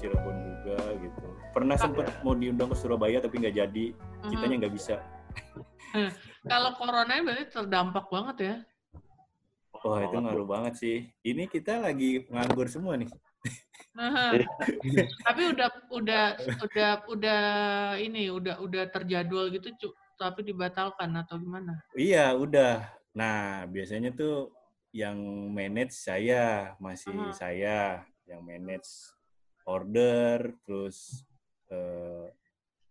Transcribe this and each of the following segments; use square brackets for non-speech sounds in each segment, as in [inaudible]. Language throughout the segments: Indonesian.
Cirebon juga gitu. Pernah sempet mau diundang ke Surabaya tapi nggak jadi, kitanya nggak bisa. Kalau corona berarti terdampak banget ya? Wah itu ngaruh banget sih. Ini kita lagi nganggur semua nih. Aha. tapi udah udah udah udah ini udah udah terjadwal gitu cu, tapi dibatalkan atau gimana? Iya udah. Nah biasanya tuh yang manage saya masih Aha. saya yang manage order terus eh,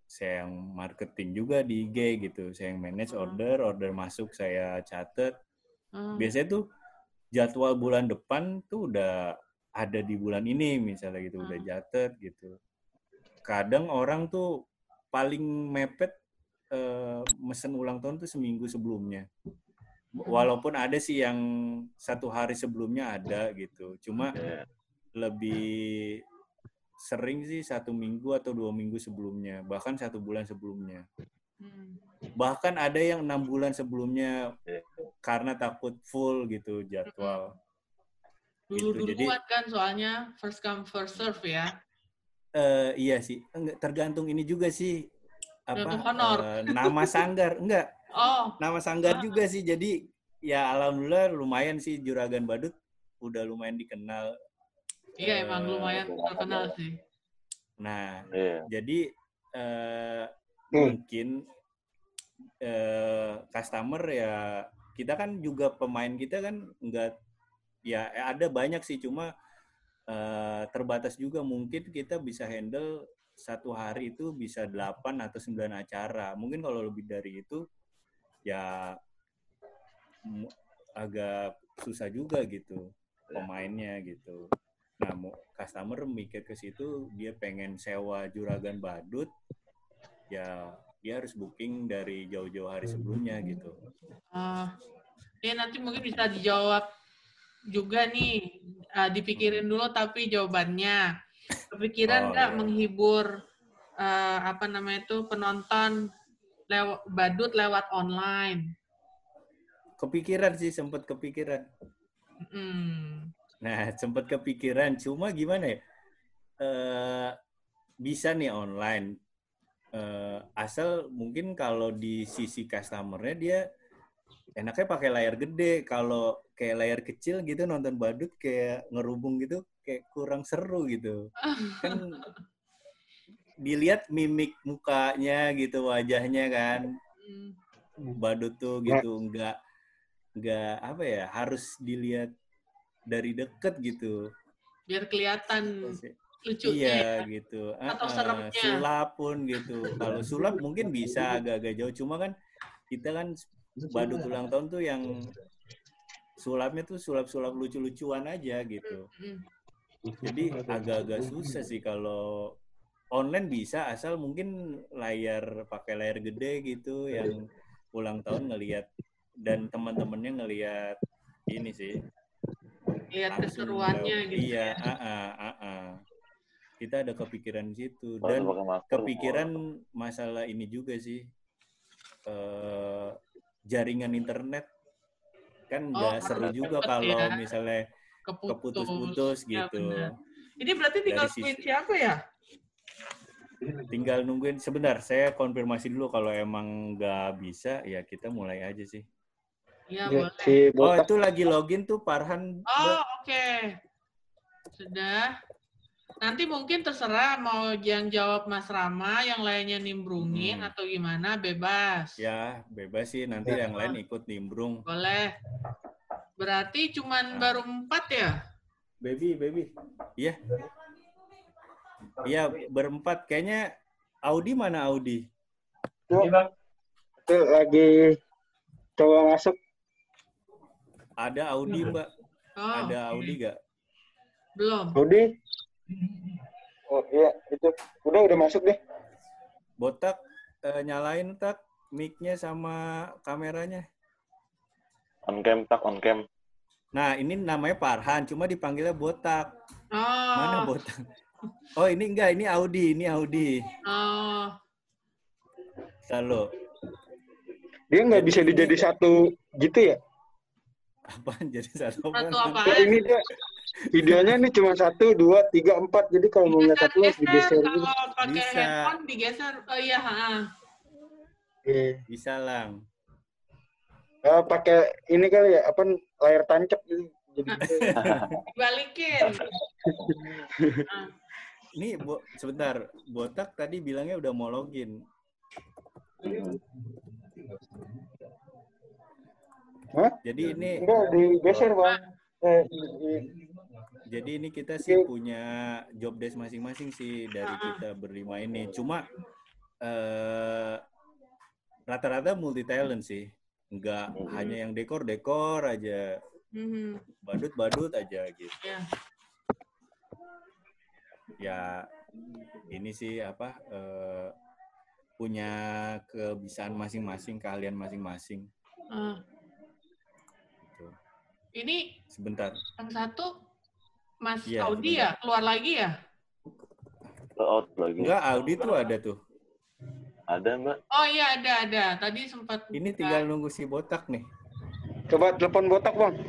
saya yang marketing juga di IG gitu. Saya yang manage Hmm. order, order masuk saya catet. Hmm. Biasanya tuh jadwal bulan depan tuh udah ada di bulan ini misalnya gitu, udah Hmm. catet gitu. Kadang orang tuh paling mepet eh, mesen ulang tahun tuh seminggu sebelumnya. Walaupun ada sih yang satu hari sebelumnya ada gitu, cuma lebih sering sih satu minggu atau dua minggu sebelumnya, bahkan satu bulan sebelumnya. Hmm. Bahkan ada yang enam bulan sebelumnya Iya. karena takut full gitu jadwal. Dulu Gitu, jadi- duluan kan soalnya first come first serve ya. Eh iya sih, enggak tergantung ini juga sih apa eh, nama [laughs] sanggar enggak Oh, nama sanggar Ah. juga sih jadi ya alhamdulillah lumayan sih juragan badut udah lumayan dikenal iya emang Eh, lumayan terkenal sih. nah Iya. jadi eh, Hmm. mungkin eh, customer ya kita kan juga pemain kita kan enggak ya ada banyak sih cuma eh, terbatas juga mungkin kita bisa handle satu hari itu bisa 8 atau 9 acara. Mungkin kalau lebih dari itu ya agak susah juga gitu pemainnya gitu. Nah, customer mikir ke situ dia pengen sewa juragan badut ya dia harus booking dari jauh-jauh hari sebelumnya gitu. Ah, ya nanti mungkin bisa dijawab juga nih, Ah, dipikirin dulu tapi jawabannya. Kepikiran Oh, nggak iya. menghibur eh, apa namanya itu penonton lewat badut lewat online? Kepikiran sih sempat kepikiran. Hmm. Nah, [laughs] sempat kepikiran, cuma gimana ya? Eh, bisa nih online. Eh, asal mungkin kalau di sisi customer-nya dia enaknya pakai layar gede. Kalau kayak layar kecil gitu nonton badut kayak ngerubung gitu, kayak kurang seru gitu. [laughs] Kan dilihat mimik mukanya gitu, wajahnya kan. Hmm. Badut tuh gitu, nggak nggak apa ya, harus dilihat dari deket gitu. Biar kelihatan lucunya. Iya ya. gitu. Atau ah, seremnya. Sulap pun gitu. Kalau sulap mungkin bisa [laughs] agak-agak jauh. Cuma kan kita kan badut ulang tahun tuh yang sulapnya tuh sulap-sulap lucu-lucuan aja gitu. Hmm. Jadi agak-agak susah sih kalau online bisa asal mungkin layar pakai layar gede gitu yang ulang tahun ngelihat dan teman-temannya ngelihat ini sih Lihat keseruannya gitu. Iya, ya. ah, ah, ah, ah. Kita ada kepikiran di situ dan kepikiran masalah ini juga sih eh, jaringan internet kan Oh, nggak seru harus juga cepet kalau ya. misalnya Keputus. keputus-putus Ya, gitu. benar. Ini berarti tinggal Dari tweet sisi- siapa ya? Tinggal nungguin sebentar, saya konfirmasi dulu kalau emang nggak bisa ya kita mulai aja sih. Iya, Ya, boleh. si Oh itu lagi login tuh Farhan. Oh, oke. Sudah. Nanti mungkin terserah mau yang jawab Mas Rama, yang lainnya nimbrungin Hmm. atau gimana, bebas. Ya bebas sih nanti yang lain ikut nimbrung. Boleh. Berarti cuman Nah. baru empat ya? Baby, baby. Iya. Iya, berempat. Kayaknya Audi mana Audi? tuh lagi coba masuk. Ada Audi, Mbak. Oh, Ada. Audi gak? Belum. Audi. Oh iya itu udah udah masuk deh. Botak, eh, nyalain tak mic-nya sama kameranya. On cam tak on cam. Nah, ini namanya Farhan, cuma dipanggilnya Botak. Oh, Mana Botak? Oh, ini enggak, ini Audi, ini Audi. oh. Lalu, Dia nggak bisa dijadi satu gitu ya? Apaan jadi satu apaan? Ya, ini dia videonya ini cuma satu, dua, tiga, empat. Jadi kalau mau lihat satu harus digeser gitu. kalau pakai Bisa. handphone digeser. Oh iya, ha. Oke. Bisa lang. Eh, pakai ini kali ya, apa layar tancap gitu. Jadi gitu. [laughs] dibalikin. Ah, [laughs] Ini bo sebentar, botak tadi bilangnya udah mau login. Hah? Jadi ini Enggak, digeser, Bang. Eh, di- di- jadi ini kita sih punya job desk masing-masing sih dari kita berlima ini. Cuma eh rata-rata multi talent sih. Enggak hanya yang dekor-dekor aja, mhm, badut-badut aja gitu. ya. Ya ini sih apa eh punya kebiasaan masing-masing, keahlian masing-masing. Ah. Ini Sebentar. yang satu Mas Iya, Audi sebentar. ya keluar lagi ya? out lagi. Enggak, Audi tuh ada tuh. Ada mbak. Oh iya ada ada. Tadi sempat. Ini tinggal nunggu si botak nih. Coba telepon botak, Bang. [laughs]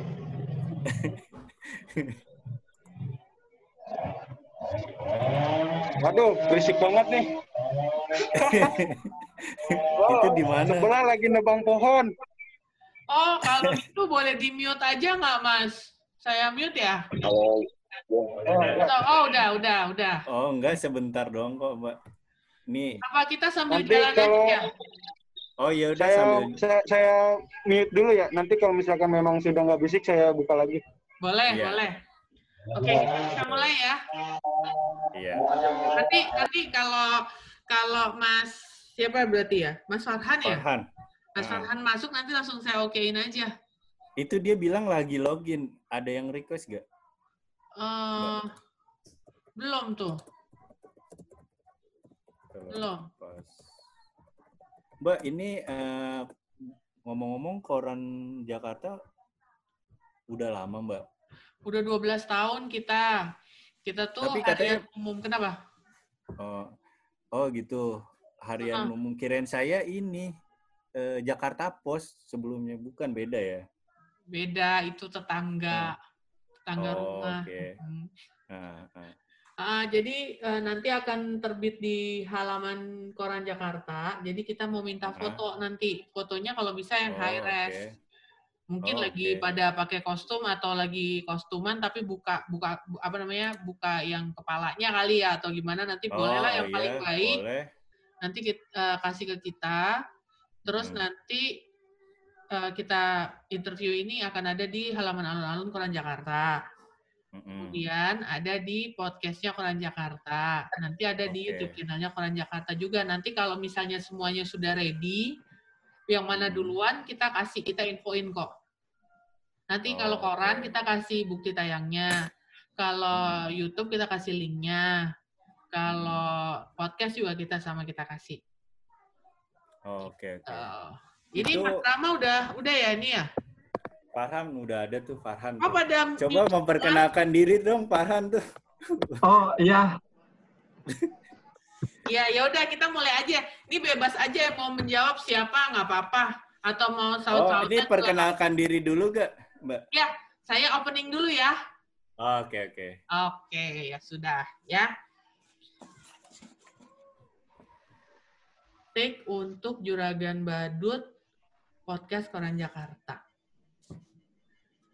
Waduh, berisik banget nih. [laughs] Itu di mana? Sebelah lagi nebang pohon. Oh kalau itu boleh di mute aja nggak Mas? Saya mute ya? Kalau Oh, oh, udah udah udah. Oh, enggak sebentar doang kok, Mbak. Nih. Apa kita sambil Nanti jalan kalau- aja ya? Oh, ya udah Saya, sambil saya saya mute dulu ya. Nanti kalau misalkan memang sudah nggak berisik, saya buka lagi. Boleh Iya. boleh. Oke kita mulai ya. Iya. Nanti nanti kalau kalau Mas siapa berarti ya? Mas Farhan ya? Farhan. Mas Ah. Farhan masuk nanti langsung saya okein aja. Itu dia bilang lagi login. Ada yang request gak? Eh belum tuh, belum. Mbak, ini eh, ngomong-ngomong koran Jakarta udah lama, Mbak. Udah 12 tahun kita. Kita tuh Tapi katanya- harian umum kenapa? Oh, oh gitu. Harian Ah. umum kirain saya ini eh, Jakarta Post sebelumnya bukan beda ya? Beda itu tetangga, tetangga Oh, rumah. oke. Hmm. Ah, jadi eh, nanti akan terbit di halaman koran Jakarta. Jadi kita mau minta Ah. foto nanti. Fotonya kalau bisa yang Oh, high res. Mungkin Oh, lagi oke. pada pakai kostum atau lagi kostuman tapi buka buka bu- apa namanya? buka yang kepalanya kali ya atau gimana nanti Oh, yang paling iya, baik. Boleh. Nanti kita kasih ke kita. Terus Hmm. nanti eh, kita interview ini akan ada di halaman alun-alun Koran Jakarta. Mm-mm. Kemudian ada di podcastnya Koran Jakarta. Nanti ada di Oke. YouTube channelnya Koran Jakarta juga. Nanti kalau misalnya semuanya sudah ready, yang mana Hmm. duluan kita kasih, kita infoin kok. Nanti Oh, kalau koran oke. kita kasih bukti tayangnya. Kalau Hmm. YouTube kita kasih linknya. Kalau podcast juga kita sama kita kasih. Oh, Oke, oke. Eh, ini Itu- Mas Rama udah udah ya ini ya? Farhan udah ada tuh Farhan. Oh tuh. pada Coba memperkenalkan diri dong Farhan tuh. Oh iya, [laughs] Ya, ya udah kita mulai aja. Ini bebas aja mau menjawab siapa nggak apa-apa atau mau Oh, saut-sautan. ini juga. perkenalkan diri dulu gak, Mbak? Ya, saya opening dulu ya. Oke, oke. Oke, ya sudah ya. Take untuk Juragan Badut Podcast Koran Jakarta.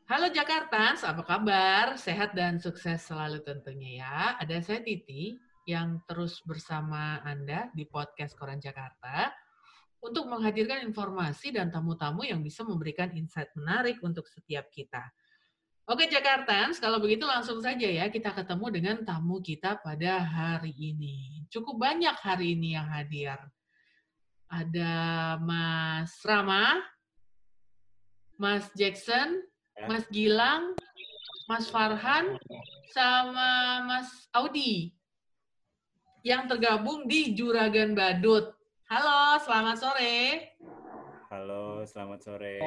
Halo Jakarta, apa kabar? Sehat dan sukses selalu tentunya ya. Ada saya Titi yang terus bersama Anda di Podcast Koran Jakarta untuk menghadirkan informasi dan tamu-tamu yang bisa memberikan insight menarik untuk setiap kita. Oke Jakartans, kalau begitu langsung saja ya kita ketemu dengan tamu kita pada hari ini. Cukup banyak hari ini yang hadir. Ada Mas Rama, Mas Jackson, Ya. Mas Gilang, Mas Farhan, sama Mas Audi yang tergabung di Juragan Badut. Halo, selamat sore. Halo, selamat sore.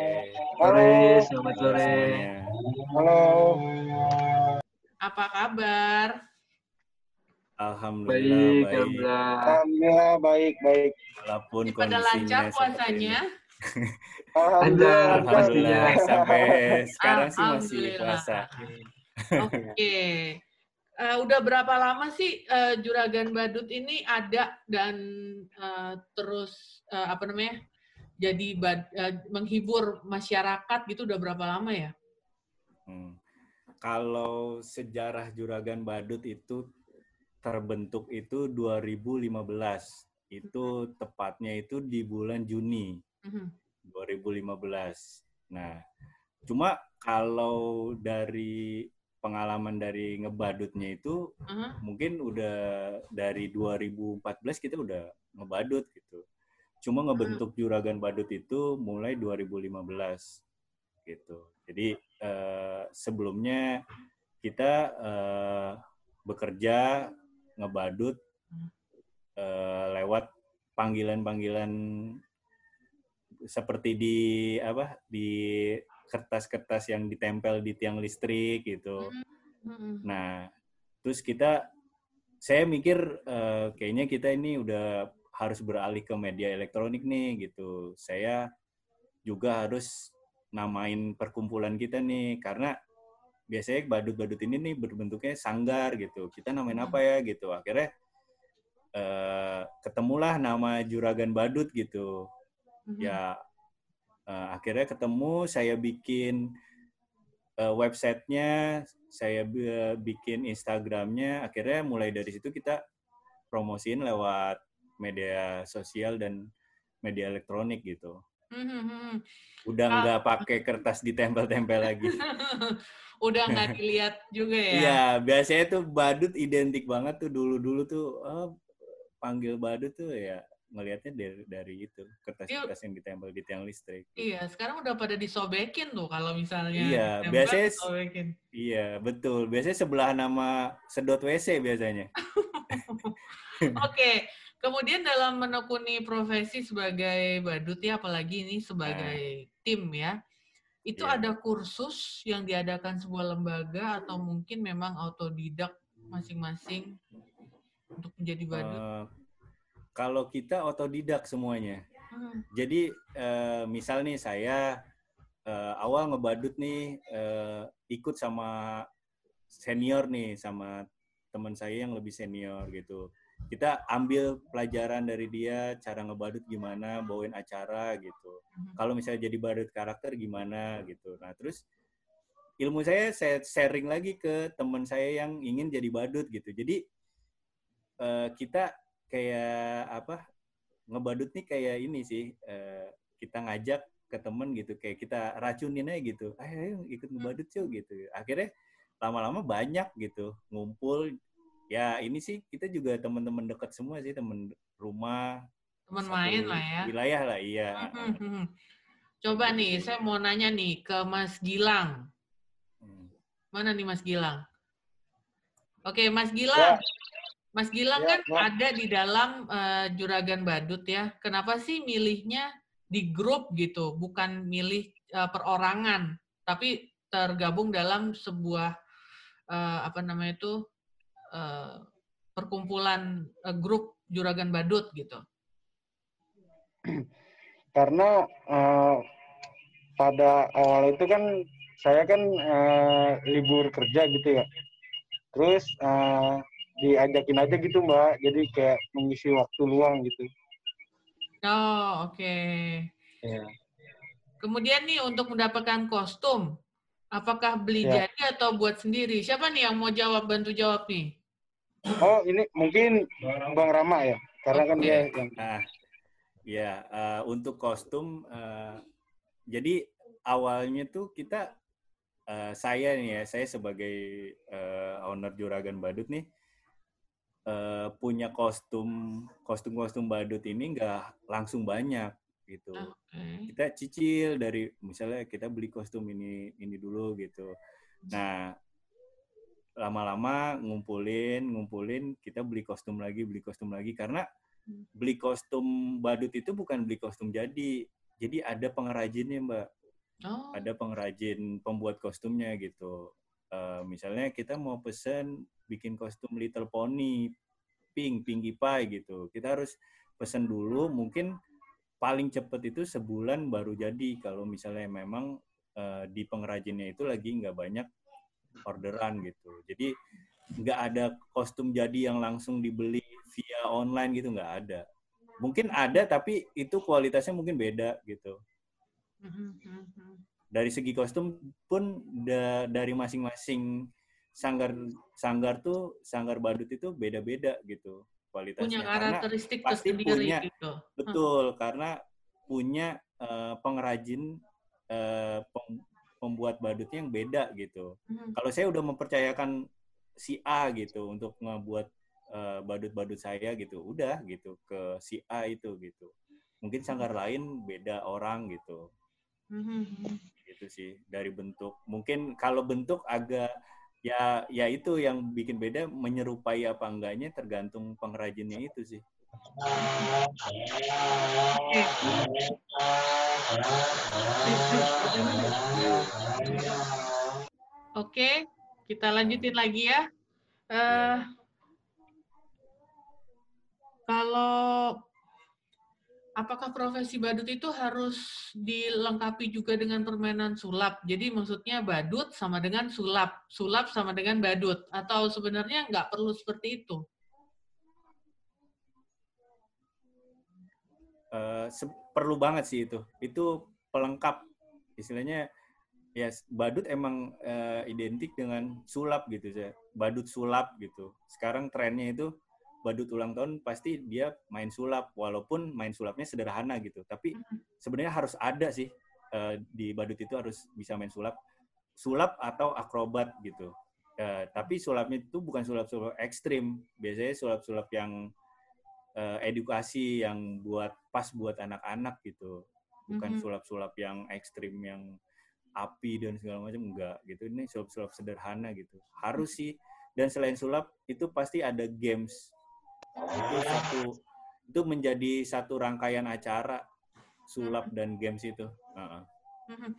sore, selamat sore. Halo. Apa kabar? Alhamdulillah Baik, baik. alhamdulillah. Alhamdulillah baik baik. Walaupun Ini pada kondisinya lancar seperti puasanya? ini. Alhamdulillah. Alhamdulillah Pastinya. sampai sekarang sih masih Alhamdulillah. puasa. Oke. Eh, udah berapa lama sih eh, Juragan Badut ini ada dan eh, terus eh, apa namanya jadi bad- eh, menghibur masyarakat gitu udah berapa lama ya? Hmm. Kalau sejarah Juragan Badut itu terbentuk itu 2015. Itu tepatnya itu di bulan Juni Mhm. 2015. Nah, cuma kalau dari pengalaman dari ngebadutnya itu Aha. mungkin udah dari 2014 kita udah ngebadut gitu. Cuma ngebentuk juragan badut itu mulai 2015 gitu. Jadi eh, sebelumnya kita eh, bekerja ngebadut eh, lewat panggilan-panggilan seperti di apa di kertas-kertas yang ditempel di tiang listrik gitu. Mhm. Nah, terus kita, saya mikir eh, kayaknya kita ini udah harus beralih ke media elektronik nih gitu. Saya juga harus namain perkumpulan kita nih karena biasanya badut-badut ini nih berbentuknya sanggar gitu. Kita namain apa ya gitu. Akhirnya eh, ketemulah nama Juragan Badut gitu Mhm. ya eh, akhirnya ketemu saya bikin eh, websitenya saya bi- bikin Instagramnya akhirnya mulai dari situ kita promosiin lewat media sosial dan media elektronik gitu Mhm. udah Ah. nggak pakai kertas ditempel-tempel lagi [laughs] udah nggak [laughs] dilihat juga ya? Iya biasanya tuh badut identik banget tuh dulu-dulu tuh oh, panggil badut tuh ya ngelihatnya dari dari itu kertas-kertas yang ditempel di tiang listrik Iya, sekarang udah pada disobekin tuh kalau misalnya Iya, biasanya disobekin. Iya, betul. Biasanya sebelah nama sedot WC biasanya. [laughs] Oke, kemudian dalam menekuni profesi sebagai badut ya, apalagi ini sebagai tim ya, itu Iya. ada kursus yang diadakan sebuah lembaga atau mungkin memang autodidak masing-masing untuk menjadi badut? Eh, kalau kita otodidak semuanya. Hmm, Jadi eh, misal nih saya eh, awal ngebadut nih eh, ikut sama senior nih sama teman saya yang lebih senior gitu. Kita ambil pelajaran dari dia cara ngebadut gimana, bawain acara gitu. Mhm. Kalau misalnya jadi badut karakter gimana gitu. Nah, terus ilmu saya saya sharing lagi ke teman saya yang ingin jadi badut gitu. Jadi eh, kita kayak apa ngebadut nih kayak ini sih eh, kita ngajak ke temen gitu kayak kita racunin aja gitu ayo, ayo ikut ngebadut yuk gitu akhirnya lama-lama banyak gitu ngumpul ya ini sih kita juga teman-teman dekat semua sih temen rumah Teman main lah ya. wilayah lah iya Mhm. Coba nih, saya mau nanya nih ke Mas Gilang. Hmm. Mana nih Mas Gilang? Oke, Mas Gilang. Ya. Mas Gilang Ya, kan ya. ada di dalam eh, Juragan Badut ya. Kenapa sih milihnya di grup gitu, bukan milih eh, perorangan, tapi tergabung dalam sebuah eh, apa namanya itu eh, perkumpulan eh, grup Juragan Badut gitu. [clears throat] karena eh, pada awal itu kan saya kan eh, libur kerja gitu ya terus eh, diajakin aja gitu mbak jadi kayak mengisi waktu luang gitu Oh, oke. ya Kemudian nih untuk mendapatkan kostum, apakah beli Ya. jadi atau buat sendiri? Siapa nih yang mau jawab bantu jawab nih? Oh ini mungkin bang Rama ya karena kan dia yang Nah, ya eh, untuk kostum, eh, jadi awalnya tuh kita, eh, saya nih ya, saya sebagai eh, owner Juragan Badut nih, eh, punya kostum kostum-kostum badut ini nggak langsung banyak gitu. Oke. Kita cicil dari misalnya kita beli kostum ini ini dulu gitu. Nah, lama-lama ngumpulin, ngumpulin, kita beli kostum lagi, beli kostum lagi karena beli kostum badut itu bukan beli kostum jadi. Jadi ada pengrajinnya, Mbak. Oh, Ada pengrajin pembuat kostumnya gitu. Eh, misalnya kita mau pesen bikin kostum Little Pony, Pink, Pinkie Pie gitu. Kita harus pesen dulu, mungkin paling cepet itu sebulan baru jadi. Kalau misalnya memang eh, di pengrajinnya itu lagi nggak banyak orderan gitu. Jadi nggak ada kostum jadi yang langsung dibeli via online gitu nggak ada. Mungkin ada tapi itu kualitasnya mungkin beda gitu. Dari segi kostum pun da- dari masing-masing sanggar sanggar tuh sanggar badut itu beda-beda gitu kualitasnya. Punya Karena karakteristik pasti tersendiri punya, gitu. betul karena punya eh, pengrajin pem- pembuat badutnya yang beda gitu. Mhm. Kalau saya udah mempercayakan si A gitu untuk ngebuat eh, badut-badut saya gitu, udah gitu ke si A itu gitu. Mungkin sanggar lain beda orang gitu Mhm, mhm. gitu sih dari bentuk mungkin kalau bentuk agak ya ya itu yang bikin beda menyerupai apa enggaknya tergantung pengrajinnya itu sih Oke. Kita lanjutin lagi ya. Eh, kalau apakah profesi badut itu harus dilengkapi juga dengan permainan sulap? Jadi maksudnya badut sama dengan sulap, sulap sama dengan badut, atau sebenarnya nggak perlu seperti itu? Se- perlu banget sih itu. Itu pelengkap. Istilahnya ya badut emang eh, identik dengan sulap gitu saya badut sulap gitu. Sekarang trennya itu badut ulang tahun pasti dia main sulap. Walaupun main sulapnya sederhana gitu. Tapi sebenarnya harus ada sih eh, di badut itu harus bisa main sulap. Sulap atau akrobat gitu. Eh, tapi sulapnya itu bukan sulap-sulap ekstrim. Biasanya sulap-sulap yang eh, edukasi yang buat pas buat anak-anak gitu. Bukan Mhm. sulap-sulap yang ekstrim yang api dan segala macam enggak gitu. Ini sulap-sulap sederhana gitu. Harus sih. Dan selain sulap itu pasti ada games. Itu satu itu menjadi satu rangkaian acara sulap dan games itu. Mhm.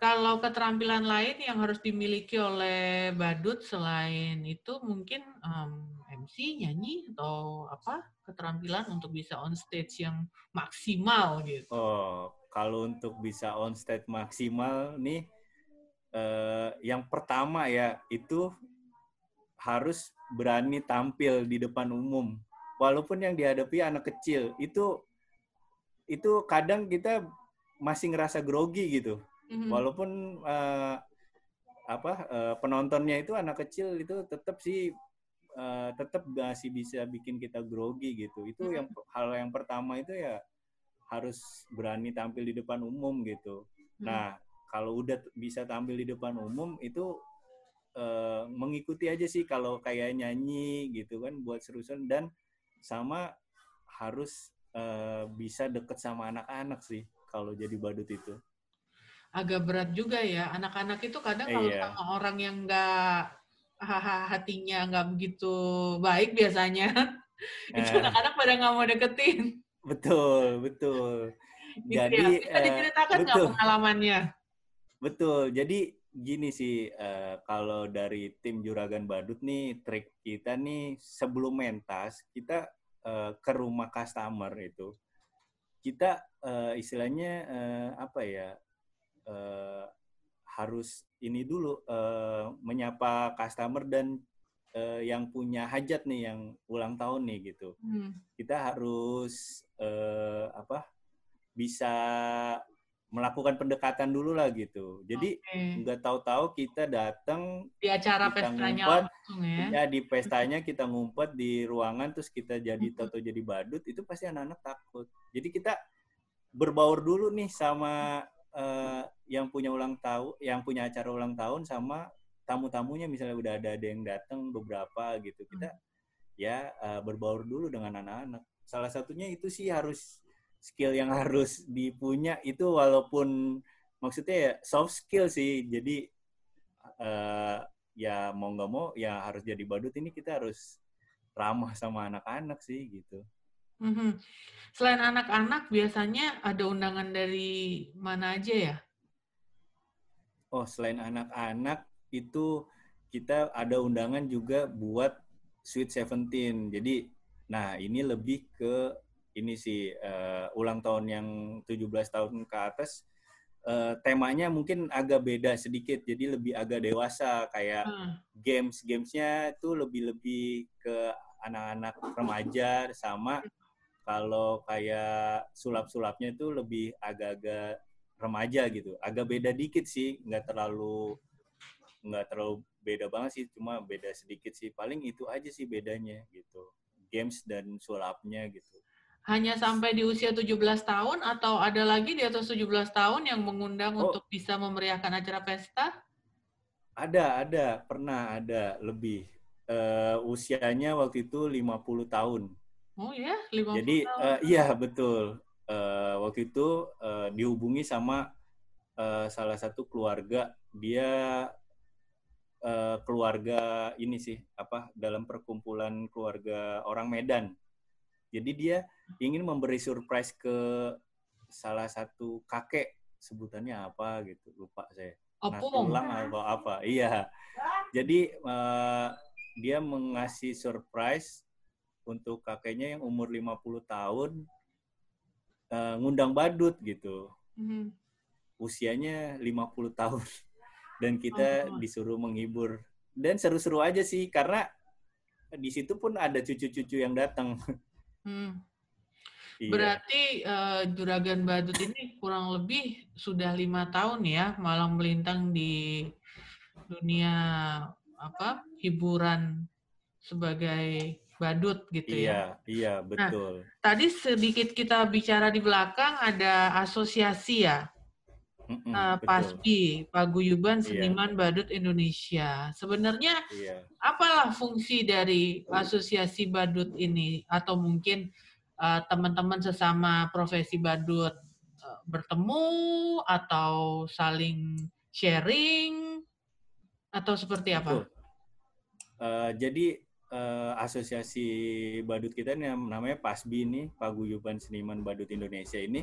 Kalau keterampilan lain yang harus dimiliki oleh badut selain itu mungkin em, MC, nyanyi atau apa keterampilan untuk bisa on stage yang maksimal gitu. Oh, kalau untuk bisa on stage maksimal nih, eh, yang pertama ya itu harus berani tampil di depan umum. Walaupun yang dihadapi anak kecil, itu itu kadang kita masih ngerasa grogi gitu. Mhm. Walaupun eh, apa eh, penontonnya itu anak kecil itu tetap sih eh, tetap masih bisa bikin kita grogi gitu. Itu yang hal yang pertama itu ya harus berani tampil di depan umum gitu. Hmm. Nah, kalau udah bisa tampil di depan umum itu eh, mengikuti aja sih kalau kayak nyanyi gitu kan buat seru-seruan dan sama harus eh, bisa deket sama anak-anak sih kalau jadi badut itu. Agak berat juga ya. Anak-anak itu kadang kalau Iya. sama orang yang nggak hatinya nggak begitu baik biasanya, [laughs] itu Eh. anak-anak pada nggak mau deketin. Betul, betul. [laughs] Gitu ya. Jadi Bisa eh, diceritakan nggak pengalamannya? Betul. Jadi gini sih, eh, kalau dari tim Juragan Badut nih, trik kita nih sebelum mentas, kita eh, ke rumah customer itu, kita eh, istilahnya eh, apa ya, eh, harus ini dulu eh, menyapa customer dan eh, yang punya hajat nih, yang ulang tahun nih gitu Hmm. kita harus eh, apa bisa melakukan pendekatan dulu lah gitu. Jadi Oke. nggak tahu-tahu kita datang Di acara kita pestanya ngumpet, langsung ya. ya di pestanya kita ngumpet di ruangan terus kita jadi Mhm. toto jadi badut itu pasti anak-anak takut. Jadi kita berbaur dulu nih sama eh, yang punya ulang tahun, yang punya acara ulang tahun sama tamu-tamunya misalnya udah ada ada yang datang beberapa gitu. Kita ya eh, berbaur dulu dengan anak-anak. Salah satunya itu sih harus skill yang harus dipunya itu walaupun maksudnya ya soft skill sih. Jadi eh, ya mau nggak mau ya harus jadi badut ini kita harus ramah sama anak-anak sih gitu. Mhm. Selain anak-anak, biasanya ada undangan dari mana aja ya? Oh, selain anak-anak itu kita ada undangan juga buat Sweet Seventeen. Jadi, nah ini lebih ke ini sih eh, ulang tahun yang 17 tahun ke atas eh, temanya mungkin agak beda sedikit, jadi lebih agak dewasa kayak Hmm. games gamesnya itu lebih lebih ke anak-anak remaja sama kalau kayak sulap-sulapnya itu lebih agak-agak remaja gitu. Agak beda dikit sih nggak terlalu nggak terlalu beda banget sih cuma beda sedikit sih. Paling itu aja sih bedanya gitu games dan sulapnya gitu. Hanya sampai di usia 17 tahun atau ada lagi di atas 17 tahun yang mengundang Oh. untuk bisa memeriahkan acara pesta? ada ada. Pernah ada lebih. Eh, usianya waktu itu 50 tahun Oh ya, 50 Jadi tahun. eh, iya betul. Eh, waktu itu eh, dihubungi sama eh, salah satu keluarga. Dia eh, keluarga ini sih apa dalam perkumpulan keluarga orang Medan. Jadi dia ingin memberi surprise ke salah satu kakek sebutannya apa gitu lupa saya Opung. tulang atau apa iya jadi eh, dia mengasih surprise untuk kakeknya yang umur 50 tahun eh, ngundang badut gitu Mhm. usianya 50 tahun [laughs] dan kita Oh. disuruh menghibur dan seru-seru aja sih karena di situ pun ada cucu-cucu yang datang [laughs] Hmm. Iya. Berarti eh, Juragan Badut ini kurang lebih sudah lima tahun ya malang melintang di dunia apa hiburan sebagai badut gitu ya. iya iya betul Tadi sedikit kita bicara di belakang ada asosiasi ya, eh, Hmm, betul. PASBI, Paguyuban Iya. Seniman Badut Indonesia. Sebenarnya iya apalah fungsi dari asosiasi badut ini atau mungkin uh, teman-teman sesama profesi badut uh, bertemu atau saling sharing atau seperti apa? Betul. Eh, jadi eh, asosiasi badut kita yang namanya PASBI ini Paguyuban Seniman Badut Indonesia ini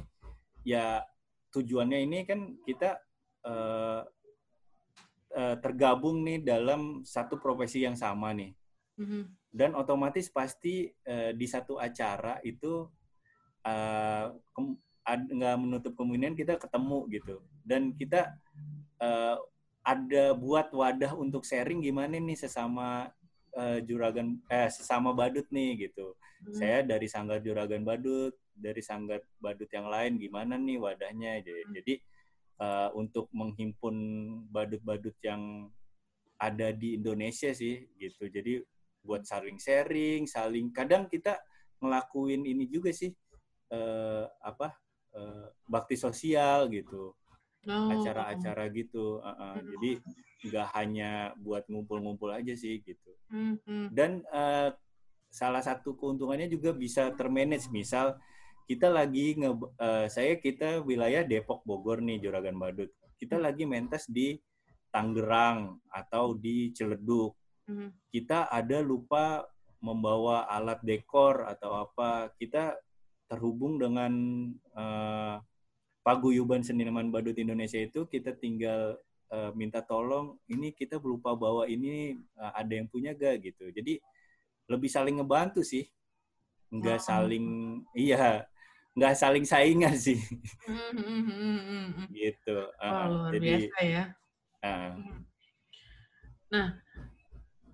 ya tujuannya ini kan kita eh, eh, tergabung nih dalam satu profesi yang sama nih Mhm. dan otomatis pasti eh, di satu acara itu ad- nggak menutup kemungkinan kita ketemu gitu dan kita eh, ada buat wadah untuk sharing gimana nih sesama eh, juragan eh sesama badut nih gitu. Hmm. saya dari sanggar juragan badut dari sanggar badut yang lain gimana nih wadahnya? Jadi, jadi eh, untuk menghimpun badut-badut yang ada di Indonesia sih gitu. Jadi buat saling sharing saling kadang kita ngelakuin ini juga sih eh, apa eh, bakti sosial gitu. Oh. acara-acara gitu Uh, uh, jadi nggak hanya buat ngumpul-ngumpul aja sih gitu. Mhm. dan eh, salah satu keuntungannya juga bisa termanage. Misal kita lagi nge eh, saya kita wilayah Depok Bogor nih Juragan Badut. Kita lagi mentas di Tangerang atau di Ciledug Mhm. kita ada lupa membawa alat dekor atau apa. Kita terhubung dengan eh, paguyuban seniman badut Indonesia itu kita tinggal eh, minta tolong ini kita lupa bawa ini eh, ada yang punya gak gitu. Jadi lebih saling ngebantu sih. Nggak Oh. saling iya nggak saling saingan sih. Mhm, mhm, mhm. gitu Wah, Ah, luar jadi biasa ya. ah,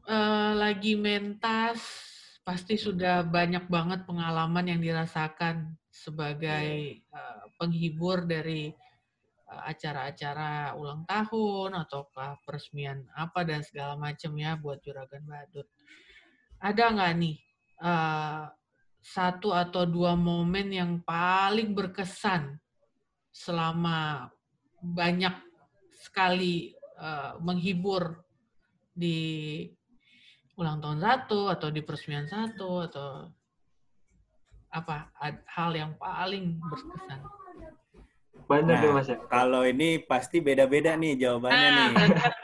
Eh, lagi mentas pasti sudah banyak banget pengalaman yang dirasakan sebagai eh, penghibur dari acara-acara ulang tahun ataukah peresmian apa dan segala macam ya buat juragan badut. Ada nggak nih eh, satu atau dua momen yang paling berkesan selama banyak sekali eh, menghibur di ulang tahun satu atau di peresmian satu atau apa hal yang paling berkesan. Banyak Nah, deh mas ya. kalau ini pasti beda-beda nih jawabannya Nah, nih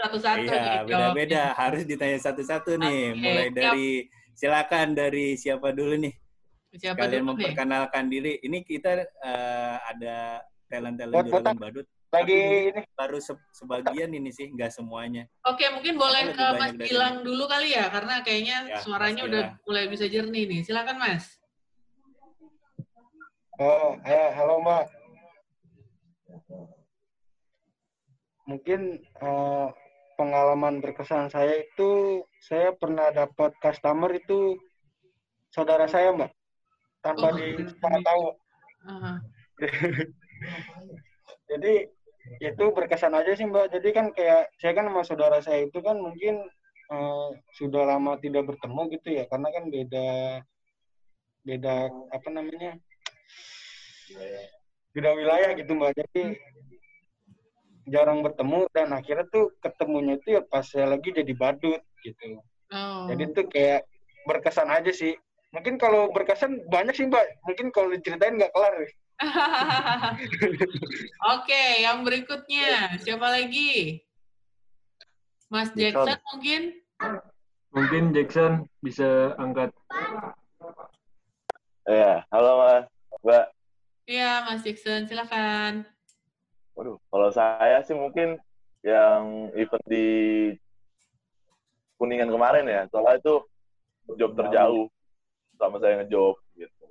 satu-satu Iya, nih jawabnya. beda-beda. Harus ditanya satu-satu nih. Oke, Mulai siap. dari silakan dari siapa dulu nih? Siapa Kalian dulu nih? memperkenalkan diri. Ini kita eh, ada talent-talent juragan badut. Lagi ini baru se- sebagian ini sih, nggak semuanya. Oke, mungkin boleh ke Mas Gilang dulu kali ya, karena kayaknya Ya, suaranya udah mulai bisa jernih nih. Silakan Mas. oh, eh, halo Mbak. Mungkin eh, pengalaman berkesan saya itu saya pernah dapat customer itu saudara saya mbak. Tanpa Oh. di tahu Aha. [laughs] jadi itu berkesan aja sih mbak. Jadi kan kayak saya kan sama saudara saya itu kan mungkin eh, sudah lama tidak bertemu gitu ya. Karena kan beda beda apa namanya? Beda wilayah gitu mbak. Jadi jarang bertemu dan akhirnya tuh ketemunya itu ya pas saya lagi jadi badut gitu Oh. jadi tuh kayak berkesan aja sih mungkin kalau berkesan banyak sih mbak mungkin kalau diceritain nggak kelar. [laughs] Oke, yang berikutnya siapa lagi? Mas Jackson mungkin? Mungkin Jackson bisa angkat. Iya, halo Mas. Mbak. Iya, Mas Jackson, silakan. Waduh, kalau saya sih mungkin yang event di Kuningan kemarin ya, soalnya itu job terjauh sama saya ngejob gitu.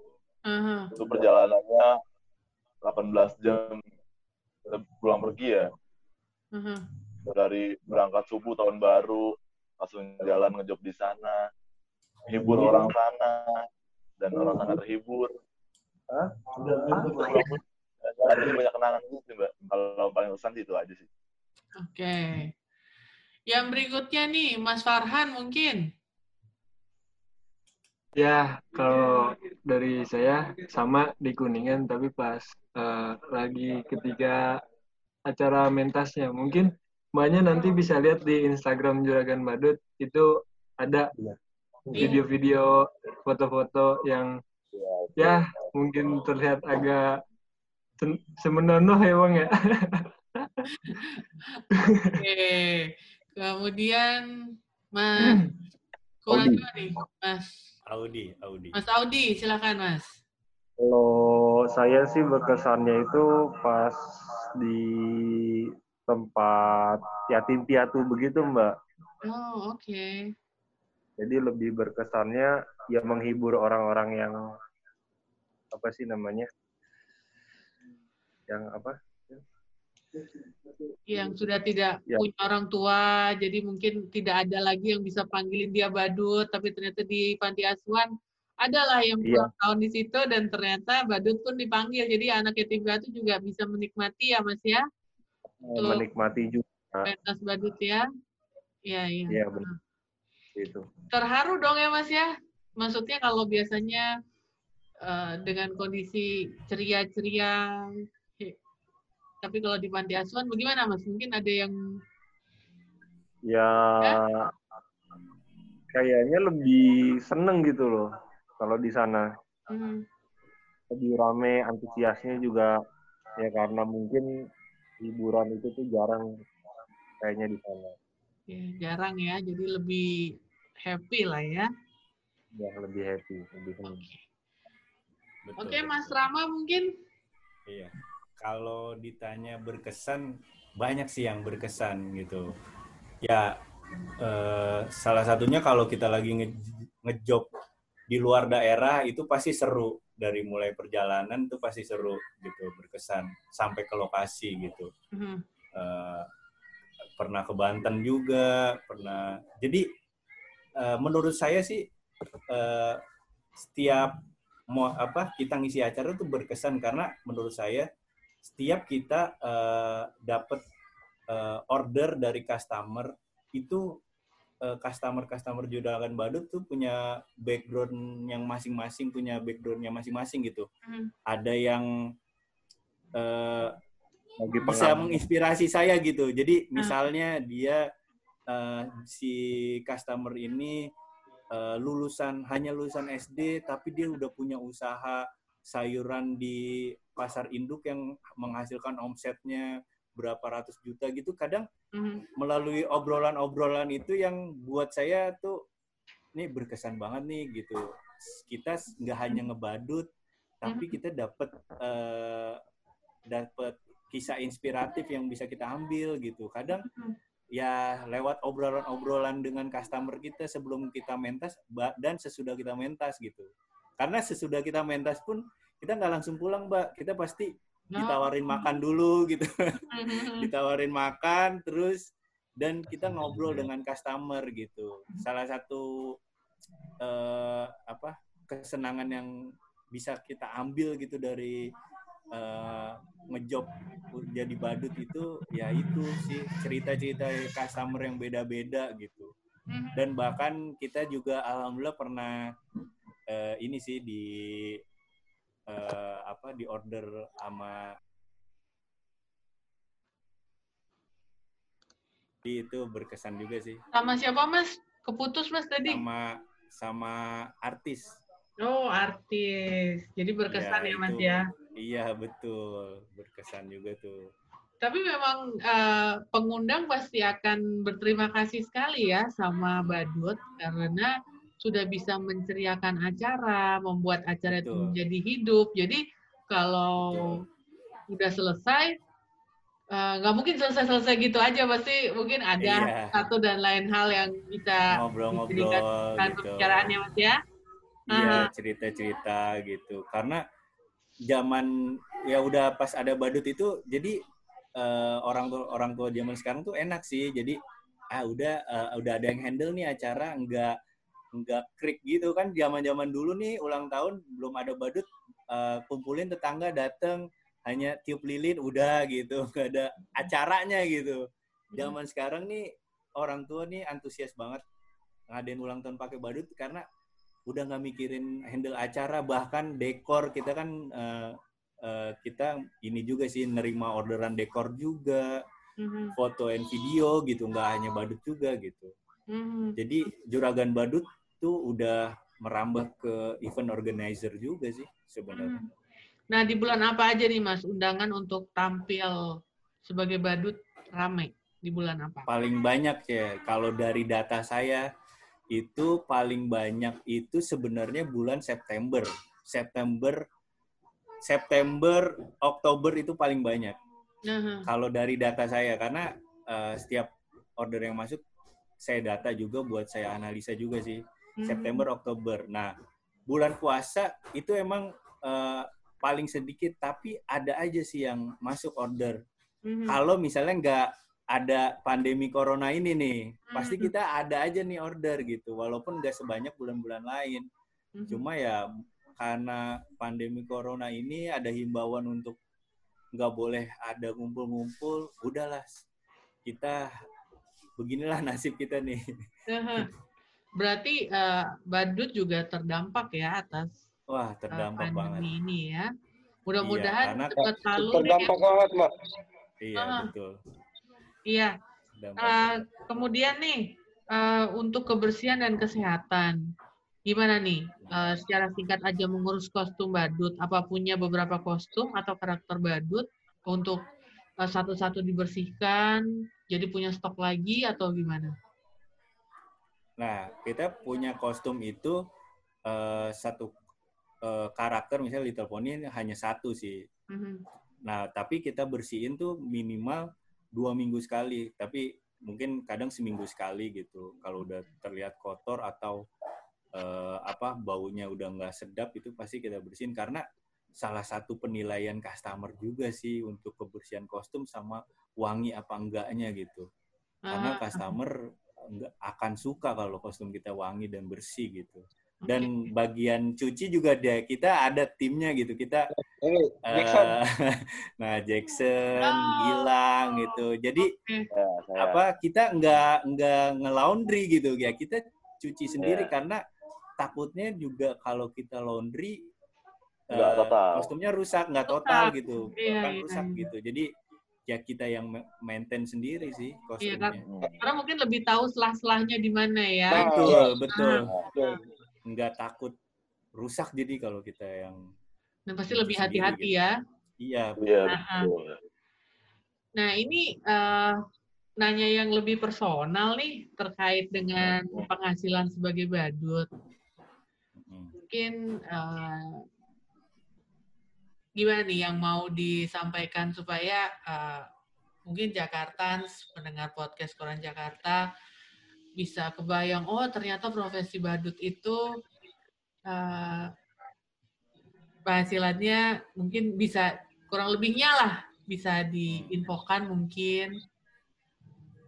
Aha. Itu perjalanannya 18 jam pulang pergi ya. aha. Dari berangkat subuh tahun baru, langsung jalan ngejob di sana, hibur orang sana, dan orang sana terhibur. Ada banyak kenangan gitu sih, Mbak. Kalau paling kesan sih itu aja sih. Oke. Yang berikutnya nih, Mas Farhan mungkin. Ya, kalau dari saya sama di Kuningan, tapi pas eh, lagi ketika acara mentasnya. Mungkin mbaknya nanti bisa lihat di Instagram Juragan Badut, itu ada video-video, foto-foto yang ya mungkin terlihat agak semenonoh ya Bang ya. Oke. Kemudian Mas kurang nih, Mas Audi, Audi. Mas Audi, silakan Mas. Kalau saya sih berkesannya itu pas di tempat yatim piatu begitu Mbak. Oh, oke. Jadi lebih berkesannya ya menghibur orang-orang yang apa sih namanya? Yang apa? Yang sudah tidak Ya. punya orang tua, jadi mungkin tidak ada lagi yang bisa panggilin dia badut, tapi ternyata di panti asuhan adalah yang pulang tahun di situ dan ternyata badut pun dipanggil. Jadi anak yatim piatu juga bisa menikmati ya Mas ya, Betul. Menikmati juga pentas badut ya. Iya, iya. Iya, benar. itu. terharu dong ya Mas ya. Maksudnya kalau biasanya eh, dengan kondisi ceria-ceria, tapi kalau di panti asuhan bagaimana Mas? Mungkin ada yang Ya kayaknya lebih seneng gitu loh kalau di sana. hmm, lebih rame antusiasnya juga ya karena mungkin hiburan itu tuh jarang kayaknya di sana ya, jarang ya, jadi lebih happy lah ya. ya lebih happy lebih senang Oke, Oke, betul. Mas Rama mungkin. Iya. Kalau ditanya berkesan, banyak sih yang berkesan gitu. Ya, eh, salah satunya kalau kita lagi nge ngejob di luar daerah itu pasti seru. Dari mulai perjalanan itu pasti seru gitu, berkesan sampai ke lokasi gitu. Mhm. Eh, pernah ke Banten juga, pernah. Jadi eh, menurut saya sih eh, setiap mau apa kita ngisi acara tuh berkesan karena menurut saya setiap kita eh, dapat eh, order dari customer itu eh, customer-customer judagan badut tuh punya background yang masing-masing punya backgroundnya masing-masing gitu. Mhm. Ada yang lagi bisa menginspirasi saya gitu. Jadi misalnya dia eh, si customer ini eh, lulusan hanya lulusan SD tapi dia udah punya usaha sayuran di pasar induk yang menghasilkan omsetnya berapa ratus juta gitu. Kadang Mhm. melalui obrolan-obrolan itu yang buat saya tuh ini berkesan banget nih gitu. Kita nggak hanya ngebadut, tapi kita dapat eh, dapat kisah inspiratif yang bisa kita ambil gitu. Kadang Mhm. ya lewat obrolan-obrolan dengan customer kita sebelum kita mentas dan sesudah kita mentas gitu. Karena sesudah kita mentas pun kita nggak langsung pulang, Mbak. Kita pasti ditawarin makan dulu gitu. [laughs] Ditawarin makan terus dan kita ngobrol dengan customer gitu. Salah satu eh, apa kesenangan yang bisa kita ambil gitu dari eh, ngejob jadi badut itu ya itu sih cerita-cerita customer yang beda-beda gitu. Dan bahkan kita juga alhamdulillah pernah eh, ini sih di eh, apa di order sama Jadi itu berkesan juga sih Sama siapa mas? Keputus mas tadi? sama sama artis. Oh artis. Jadi berkesan ya, Ya, mas itu. ya. Iya betul berkesan juga tuh. Tapi memang eh, pengundang pasti akan berterima kasih sekali ya sama Badut karena sudah bisa menceriakan acara, membuat acara itu Betul. menjadi hidup. Jadi kalau udah selesai, eh, nggak mungkin selesai-selesai gitu aja, pasti mungkin ada Iya. satu dan lain hal yang bisa Ngobrol-ngobrol gitu. pembicaraan ya mas ya. Iya Aha. cerita-cerita gitu. Karena zaman ya udah pas ada badut itu jadi eh, orang tua orang tua zaman sekarang tuh enak sih. Jadi ah udah eh, udah ada yang handle nih acara nggak nggak krik gitu kan zaman-zaman dulu nih ulang tahun belum ada badut eh, kumpulin tetangga dateng hanya tiup lilin udah gitu [laughs] nggak ada acaranya gitu zaman sekarang nih orang tua nih antusias banget ngadain ulang tahun pakai badut karena udah nggak mikirin handle acara bahkan dekor kita kan eh, eh, kita ini juga sih nerima orderan dekor juga Mhm. foto and video gitu nggak hanya badut juga gitu Mhm. jadi juragan badut tuh udah merambah ke event organizer juga sih sebenarnya. Hmm. Nah, di bulan apa aja nih, Mas, undangan untuk tampil sebagai badut rame? Di bulan apa? paling banyak ya. Kalau dari data saya itu paling banyak itu sebenarnya bulan September. September September Oktober itu paling banyak. Nah, kalau dari data saya karena eh, setiap order yang masuk saya data juga buat saya analisa juga sih hmm. September Oktober nah bulan puasa itu emang eh, paling sedikit tapi ada aja sih yang masuk order Mhm. kalau misalnya nggak ada pandemi corona ini nih, pasti Hmm. kita ada aja nih order gitu, walaupun nggak sebanyak bulan-bulan lain. Mhm. Cuma ya karena pandemi corona ini ada himbauan untuk nggak boleh ada ngumpul-ngumpul, udahlah kita beginilah [laughs] nasib kita nih. Aha. Berarti eh, badut juga terdampak ya atas Wah eh, terdampak banget. pandemi ini ya. Mudah-mudahan karena- cepat lalu deh ya. Terdampak banget, Mbak. Iya betul. Iya. Terdampak Eh, banget. kemudian nih eh, untuk kebersihan dan kesehatan, gimana nih eh, secara singkat aja mengurus kostum badut? Apa punya beberapa kostum atau karakter badut untuk satu-satu dibersihkan, jadi punya stok lagi atau gimana? Nah kita punya kostum itu eh, satu eh, karakter misalnya Little Pony hanya satu sih. Mhm. Nah, tapi kita bersihin tuh minimal dua minggu sekali. Tapi mungkin kadang seminggu sekali gitu. Kalau udah terlihat kotor atau eh, apa baunya udah nggak sedap itu pasti kita bersihin karena salah satu penilaian customer juga sih untuk kebersihan kostum sama wangi apa enggaknya gitu. Karena Ah, customer enggak akan suka kalau kostum kita wangi dan bersih gitu. Dan bagian cuci juga dia kita ada timnya gitu. Kita Ini Jackson. [laughs] nah Jackson, Oh. Gilang gitu. Jadi Ya, saya apa kita nggak nggak ngelaundry gitu ya kita cuci sendiri Iya. karena takutnya juga kalau kita laundry Nggak total. kostumnya rusak nggak total Rusak. gitu Iya, kan iya, rusak iya. gitu. Jadi ya kita yang ma- maintain sendiri sih Iya, kostumnya. kan? Hmm. Karena mungkin lebih tahu selah-selahnya di mana ya. Nah, betul betul Betul. nggak takut rusak jadi kalau kita yang Dan pasti lebih hati-hati gitu. ya. iya Iya, Ah, betul. Nah, ini eh, nanya yang lebih personal nih terkait dengan penghasilan sebagai badut. Mm. Mungkin eh, gimana nih yang mau disampaikan supaya eh, mungkin Jakarta pendengar podcast Koran Jakarta bisa kebayang oh ternyata profesi badut itu eh, penghasilannya mungkin bisa kurang lebihnya lah bisa diinfokan mungkin.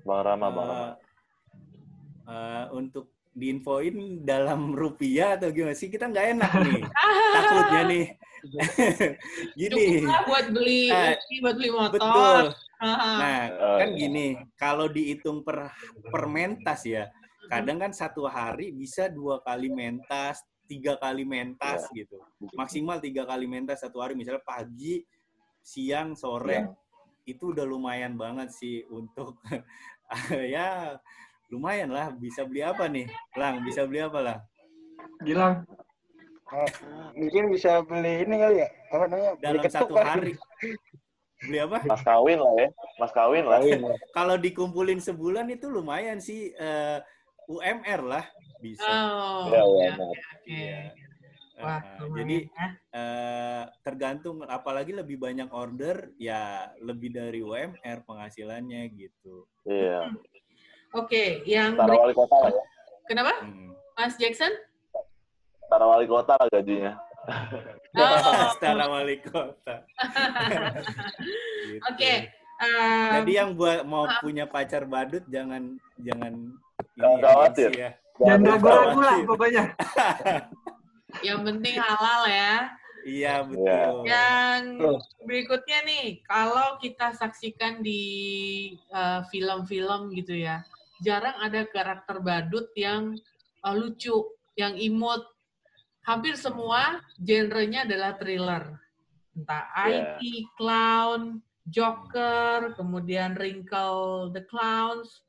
Bang Rama, Bang Rama. Eh, eh, untuk diinfoin dalam rupiah atau gimana sih kita nggak enak nih [laughs] takutnya nih [laughs] gini. Cukup buat beli ini, buat beli motor. betul. Nah Oh, kan iya. gini kalau dihitung per per mentas ya kadang kan satu hari bisa dua kali mentas tiga kali mentas gitu. Maksimal tiga kali mentas satu hari misalnya pagi siang sore. Iya. itu udah lumayan banget sih untuk [laughs] ya lumayan lah. Bisa beli apa nih lang? Bisa beli apa lah Gilang, Eh, mungkin bisa beli ini kali ya apa namanya beli dalam ketuk satu kali. hari beli apa Mas kawin lah ya. Mas kawin lah. Lah. kalau dikumpulin sebulan itu lumayan sih eh, UMR lah bisa Oh, oke, iya, oke, oke. Iya. Wah, Eh, jadi ya. eh, tergantung apalagi lebih banyak order ya lebih dari UMR penghasilannya gitu Iya. Oke, yang Tara beri- wali kota lah ya. kenapa, Hmm. Mas Jackson? Tara wali kota lah gajinya. Oh, [laughs] Setara wali kota. [laughs] Gitu. Oke, um, Jadi yang buat mau punya pacar badut jangan jangan Jangan ya, khawatir. ya. jangan ragu-ragu lah pokoknya. [laughs] yang penting halal ya. Iya betul. Yang Betul. berikutnya nih, kalau kita saksikan di uh, film-film gitu ya, jarang ada karakter badut yang uh, lucu, yang imut. Hampir semua genrenya adalah thriller. Entah Iya. IT, Clown, Joker, kemudian Wrinkle the Clowns.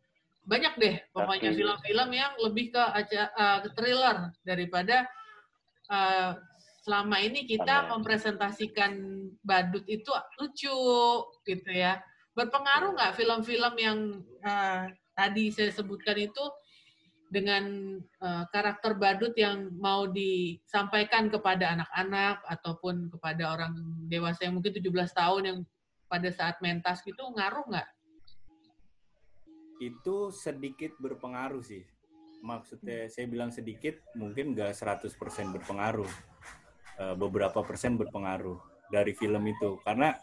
Banyak deh pokoknya film-film yang lebih ke, uh, ke thriller daripada uh, selama ini kita mempresentasikan badut itu lucu gitu ya. Berpengaruh nggak film-film yang uh, tadi saya sebutkan itu dengan uh, karakter badut yang mau disampaikan kepada anak-anak ataupun kepada orang dewasa yang mungkin 17 tahun yang pada saat mentas gitu ngaruh nggak? Itu sedikit berpengaruh sih. Maksudnya saya bilang sedikit mungkin nggak 100% berpengaruh. Eh, beberapa persen berpengaruh dari film itu karena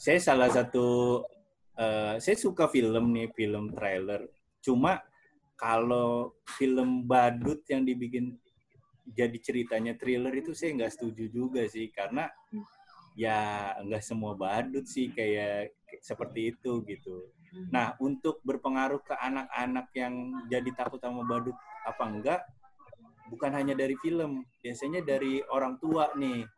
saya salah satu eh, saya suka film nih film trailer cuma kalau film badut yang dibikin jadi ceritanya thriller itu saya nggak setuju juga sih karena ya nggak semua badut sih kayak seperti itu gitu. Nah untuk berpengaruh ke anak-anak yang jadi takut sama badut apa enggak bukan hanya dari film biasanya dari orang tua nih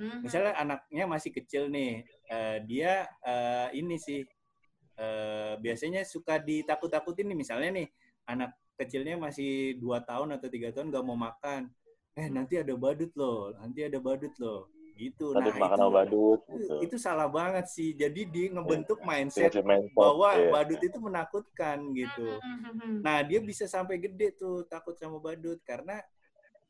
Hmm. misalnya anaknya masih kecil nih eh, dia eh, ini sih eh, biasanya suka ditakut-takutin nih misalnya nih anak kecilnya masih dua tahun atau tiga tahun nggak mau makan eh nanti ada badut loh nanti ada badut loh gitu Badut nah makan itu, sama badut. itu Gitu. itu salah banget sih jadi dia ngebentuk mindset pot, bahwa iya. badut itu menakutkan gitu Hmm. Nah, dia bisa sampai gede tuh takut sama badut karena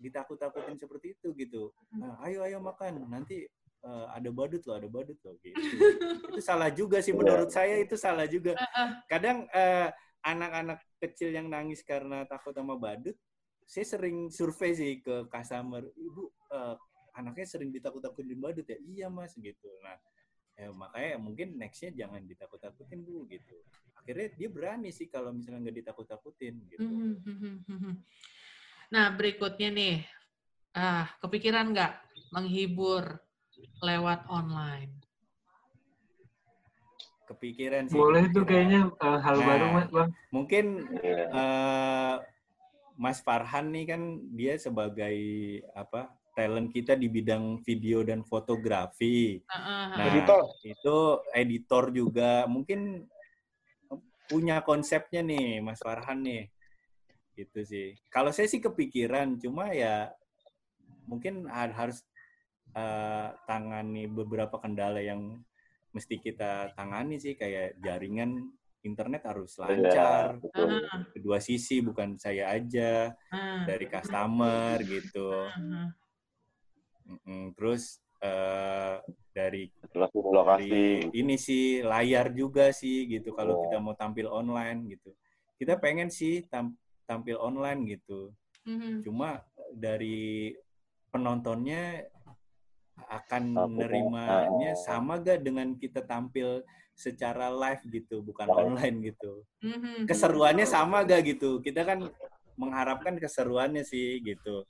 ditakut-takutin seperti itu gitu. Nah, ayo ayo makan, nanti eh, ada badut loh, ada badut loh gitu. [laughs] itu salah juga sih Iya. menurut saya itu salah juga. Kadang eh, anak-anak kecil yang nangis karena takut sama badut, saya sering survei sih ke customer, "Ibu, eh, anaknya sering ditakut-takutin badut ya?" "Iya, Mas." gitu. Nah, ya makanya mungkin nextnya jangan ditakut-takutin bu gitu akhirnya dia berani sih kalau misalnya nggak ditakut-takutin gitu Hmm. Nah, berikutnya nih. Ah, kepikiran nggak menghibur lewat online? Kepikiran sih Boleh tuh kayaknya eh, hal Nah. baru mas bang. mungkin eh, Mas Farhan nih kan dia sebagai apa talent kita di bidang video dan fotografi ah, ah. Nah, Editor. itu editor juga mungkin punya konsepnya nih Mas Farhan nih gitu sih kalau saya sih kepikiran cuma ya mungkin har- harus eh, tangani beberapa kendala yang mesti kita tangani sih kayak jaringan internet harus Iya, lancar. Ah, kedua sisi bukan saya aja ah, dari customer gitu. Mm-mm. terus eh, dari lokasi. ini sih layar juga sih gitu kalau Iya. kita mau tampil online gitu kita pengen sih tam- tampil online gitu Mhm. cuma dari penontonnya akan menerimanya ah. sama gak dengan kita tampil secara live gitu, bukan online gitu. Mhm. Keseruannya sama gak gitu? Kita kan mengharapkan keseruannya sih gitu.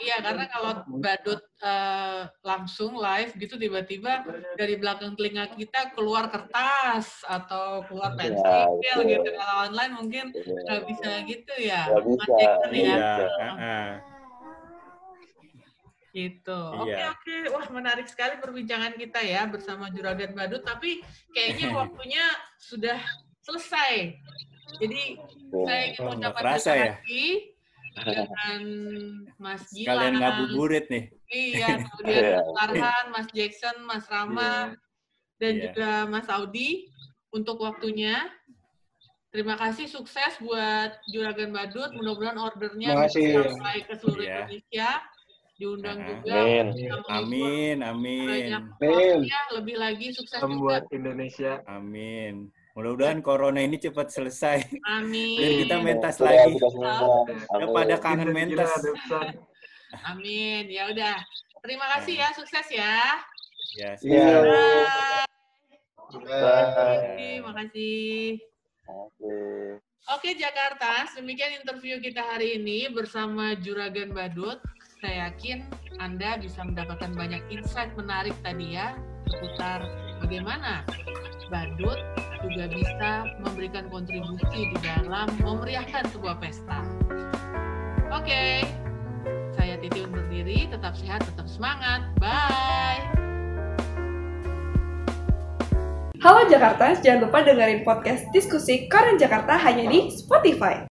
Iya, karena kalau badut eh, langsung live gitu tiba-tiba dari belakang telinga kita keluar kertas atau keluar Iya, pensil betul. gitu. Kalau online mungkin nggak bisa gitu ya. Nggak bisa, Jackson ya. Gitu. Oke, Iya. oke. Wah, menarik sekali perbincangan kita ya bersama Juragan Badut, tapi kayaknya [laughs] waktunya sudah selesai. Jadi saya ingin Oh, nggak mengucapkan kerasa terima ya? kasih dengan Mas Gilang. Sekalian ngabuburit nih. Iya, [laughs] kemudian Iya. Mas Arhan, Mas Jackson, Mas Rama, dan Iya. juga Mas Audi untuk waktunya. Terima kasih, sukses buat Juragan Badut. Mudah-mudahan ordernya bisa sampai ke seluruh Iya. Indonesia. Diundang juga. Amin. Amin, amin, Amin. waktunya, lebih lagi sukses juga. membuat Indonesia amin. Mudah-mudahan corona ini cepat selesai. Amin. Biar kita mentas Sudah, lagi. Ya, pada Amin. kangen mentas. Amin. Ya udah. Terima kasih ya, sukses ya. Ya, Iya. Bye. Bye. Terima kasih. Oke. Oke Jakarta, demikian interview kita hari ini bersama Juragan Badut. Saya yakin Anda bisa mendapatkan banyak insight menarik tadi ya seputar bagaimana Badut juga bisa memberikan kontribusi di dalam memeriahkan sebuah pesta. Oke, saya Titi undur diri, tetap sehat, tetap semangat. Bye! Halo Jakarta, jangan lupa dengerin podcast diskusi Koran Jakarta hanya di Spotify.